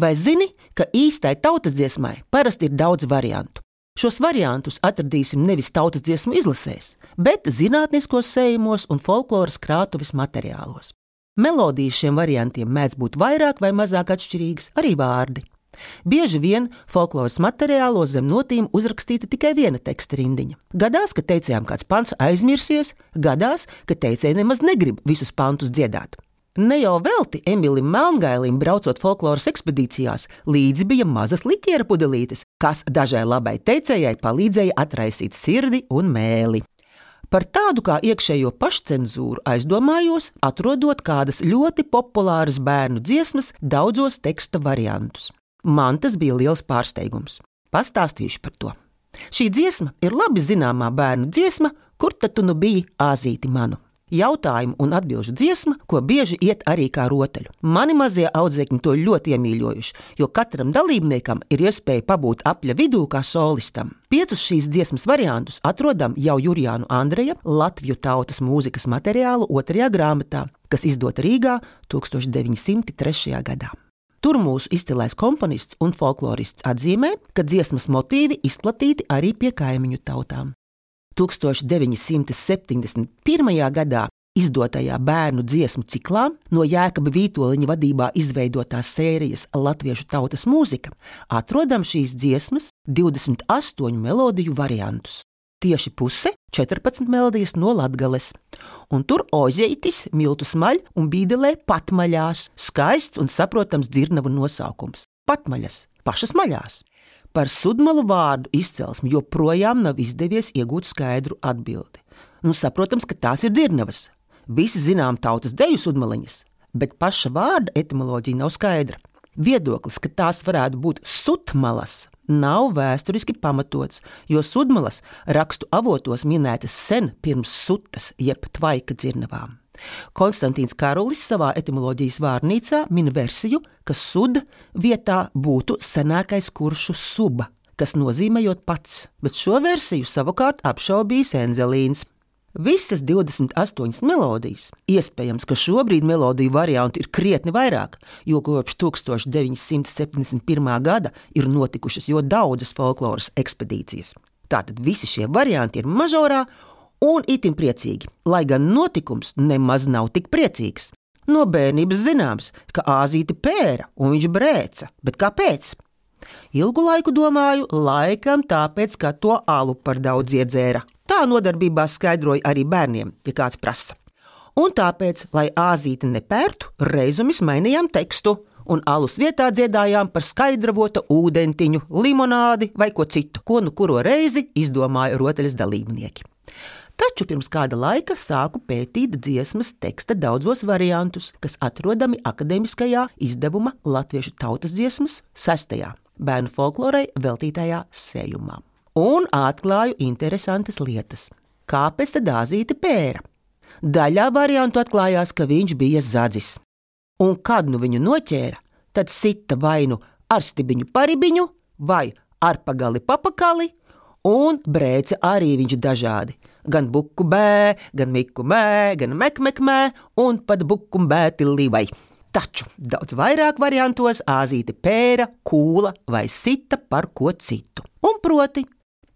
Vai zini, ka īstai tautas dziesmai parasti ir daudz variantu? Šos variantus atradīsim nevis tautas dziesmu izlasēs, bet zinātniskos sējumos un folkloras krātuves materiālos. Melodijas šiem variantiem mēdz būt vairāk vai mazāk atšķirīgas, arī vārdi. Bieži vien folkloras materiālos zem notīm uzrakstīta tikai viena teksta rindiņa. Gadās, ka teicējām kāds pants aizmirsies, gadās, ka teicēji nemaz negrib visus pantus dziedāt. Ne jau velti Emilim Melngailim braucot folkloras ekspedīcijās, līdzi bija mazas liķiera pudelītes, kas dažai labai teicējai palīdzēja atraisīt sirdi un mēli. Par tādu kā iekšējo pašcensūru aizdomājos, atrodot kādas ļoti populāras bērnu dziesmas, daudzos teksta variantus. Man tas bija liels pārsteigums. Pastāstīšu par to. Šī dziesma ir labi zināmā bērnu dziesma, kur tad tu nu biji āzīti manu? Jautājumu un atbildžu dziesma, ko bieži iet arī kā rotaļu. Mani mazie audzēkņi to ļoti iemīļojuši, jo katram dalībniekam ir iespēja pabūt apļa vidū kā solistam. Piecus šīs dziesmas variantus atrodam jau Jurijānu Andreja Latviju tautas mūzikas materiālu otrajā grāmatā, kas izdota Rīgā 1903. gadā. Tur mūsu izcilais komponists un folklorists atzīmē, ka dziesmas motīvi izplatīti arī pie kaimiņu tautām. 1971. gadā izdotajā bērnu dziesmu ciklā no Jēkaba Vītoliņa vadībā izveidotās sērijas Latviešu tautas mūzika atrodam šīs dziesmas 28 melodiju variantus. Tieši puse - 14 melodijas no Latgales, un tur ozītis, miltu smaļ un bīdelē patmaļās, skaists un saprotams dzirnavu nosaukums - patmaļas, pašas maļās. Par sudmalu vārdu izcelsmi joprojām nav izdevies iegūt skaidru atbildi. Nu, saprotams, ka tās ir dzirnavas. Visi zinām tautas deju sudmaliņas, bet paša vārda etimoloģija nav skaidra. Viedoklis, ka tās varētu būt sutmalas, nav vēsturiski pamatots, jo sudmalas rakstu avotos minētas sen pirms sutas jeb tvaika dzirnavām. Konstantīns Karolis savā etimoloģijas vārnīcā min versiju, ka sud vietā būtu senākais kuršu suba, kas nozīmējot pats, bet šo versiju savukārt apšaubījis Enzelīns. Visas 28 melodijas. Iespējams, ka šobrīd melodiju variantu ir krietni vairāk, jo kopš 1971. gada ir notikušas jau daudzas folkloras ekspedīcijas. Tātad visi šie varianti ir mažorā un itin priecīgi, lai gan notikums nemaz nav tik priecīgs. No bērnības zināms, ka āzīte pēra un viņš brēca, bet kāpēc? Ilgu laiku domāju, laikam tāpēc, ka to alu par daudz iedzēra. Tā nodarbībā skaidroja arī bērniem, ja kāds prasa. Un tāpēc, lai āzīti nepērtu, reizumis mainījām tekstu, un alus vietā dziedājām par skaidravota ūdentiņu, limonādi vai ko citu, ko nu kuro reizi izdomāja rotaļas dalībnieki. Taču pirms kāda laika sāku pētīt dziesmas teksta daudzos variantus, kas atrodami akadēmiskajā izdevuma Latviešu tautas dziesmas sestajā bērnu folklorai veltītajā sējumā. Un atklāju interesantas lietas. Kāpēc tad dāzīti pēra? Daļā variantu atklājās, ka viņš bija zadzis. Un kad nu viņu noķēra, tad sita vai nu ar stibiņu paribiņu, vai ar pagali papakali, un brēca arī viņš dažādi gan buku bē, gan miku mē, gan mekmekmē un pat buku bēti līvai. Taču daudz vairāk variantos āzīte pēra, kūla vai sita par ko citu. Un proti,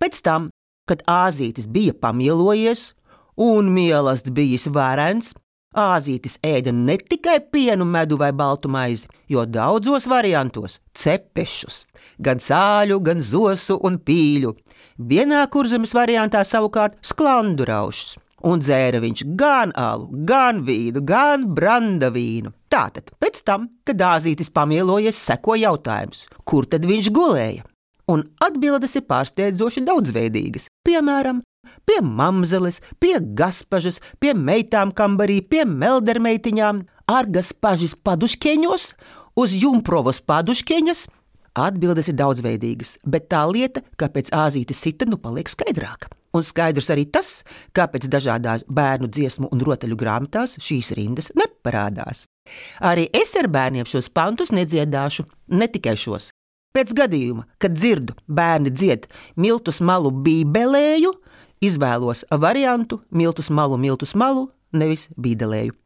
pēc tam, kad āzītis bija pamielojies un mielasts bijis vērens, āzītis ēda ne tikai pienu, medu vai baltu maizi, jo daudzos variantos cepešus, gan sāļu, gan zosu un pīļu, Vienā kurzemes variantā savukārt sklandu raušus. Un dzēra viņš gan alu, gan vīnu, gan branda vīnu. Tātad, pēc tam, kad dāzītis pamielojies, seko jautājums, kur tad viņš gulēja? Un atbildes ir pārsteidzoši daudzveidīgas. Piemēram, pie mamzeles, pie gaspažas, pie meitām kambarī, pie meldermeitiņām, ar gaspažas paduškeņos, uz jumprovas paduškeņas, Atbildes ir daudzveidīgas, bet tā lieta, kāpēc āzīte sita, nu paliek skaidrāka. Un skaidrs arī tas, kāpēc dažādās bērnu dziesmu un rotaļu grāmatās šīs rindas neparādās. Arī es ar bērniem šos pantus nedziedāšu, ne tikai šos. Pēc gadījuma, kad dzirdu bērni dzied miltus malu bībelēju, izvēlos variantu miltus malu, miltus malu, nevis bīdelēju.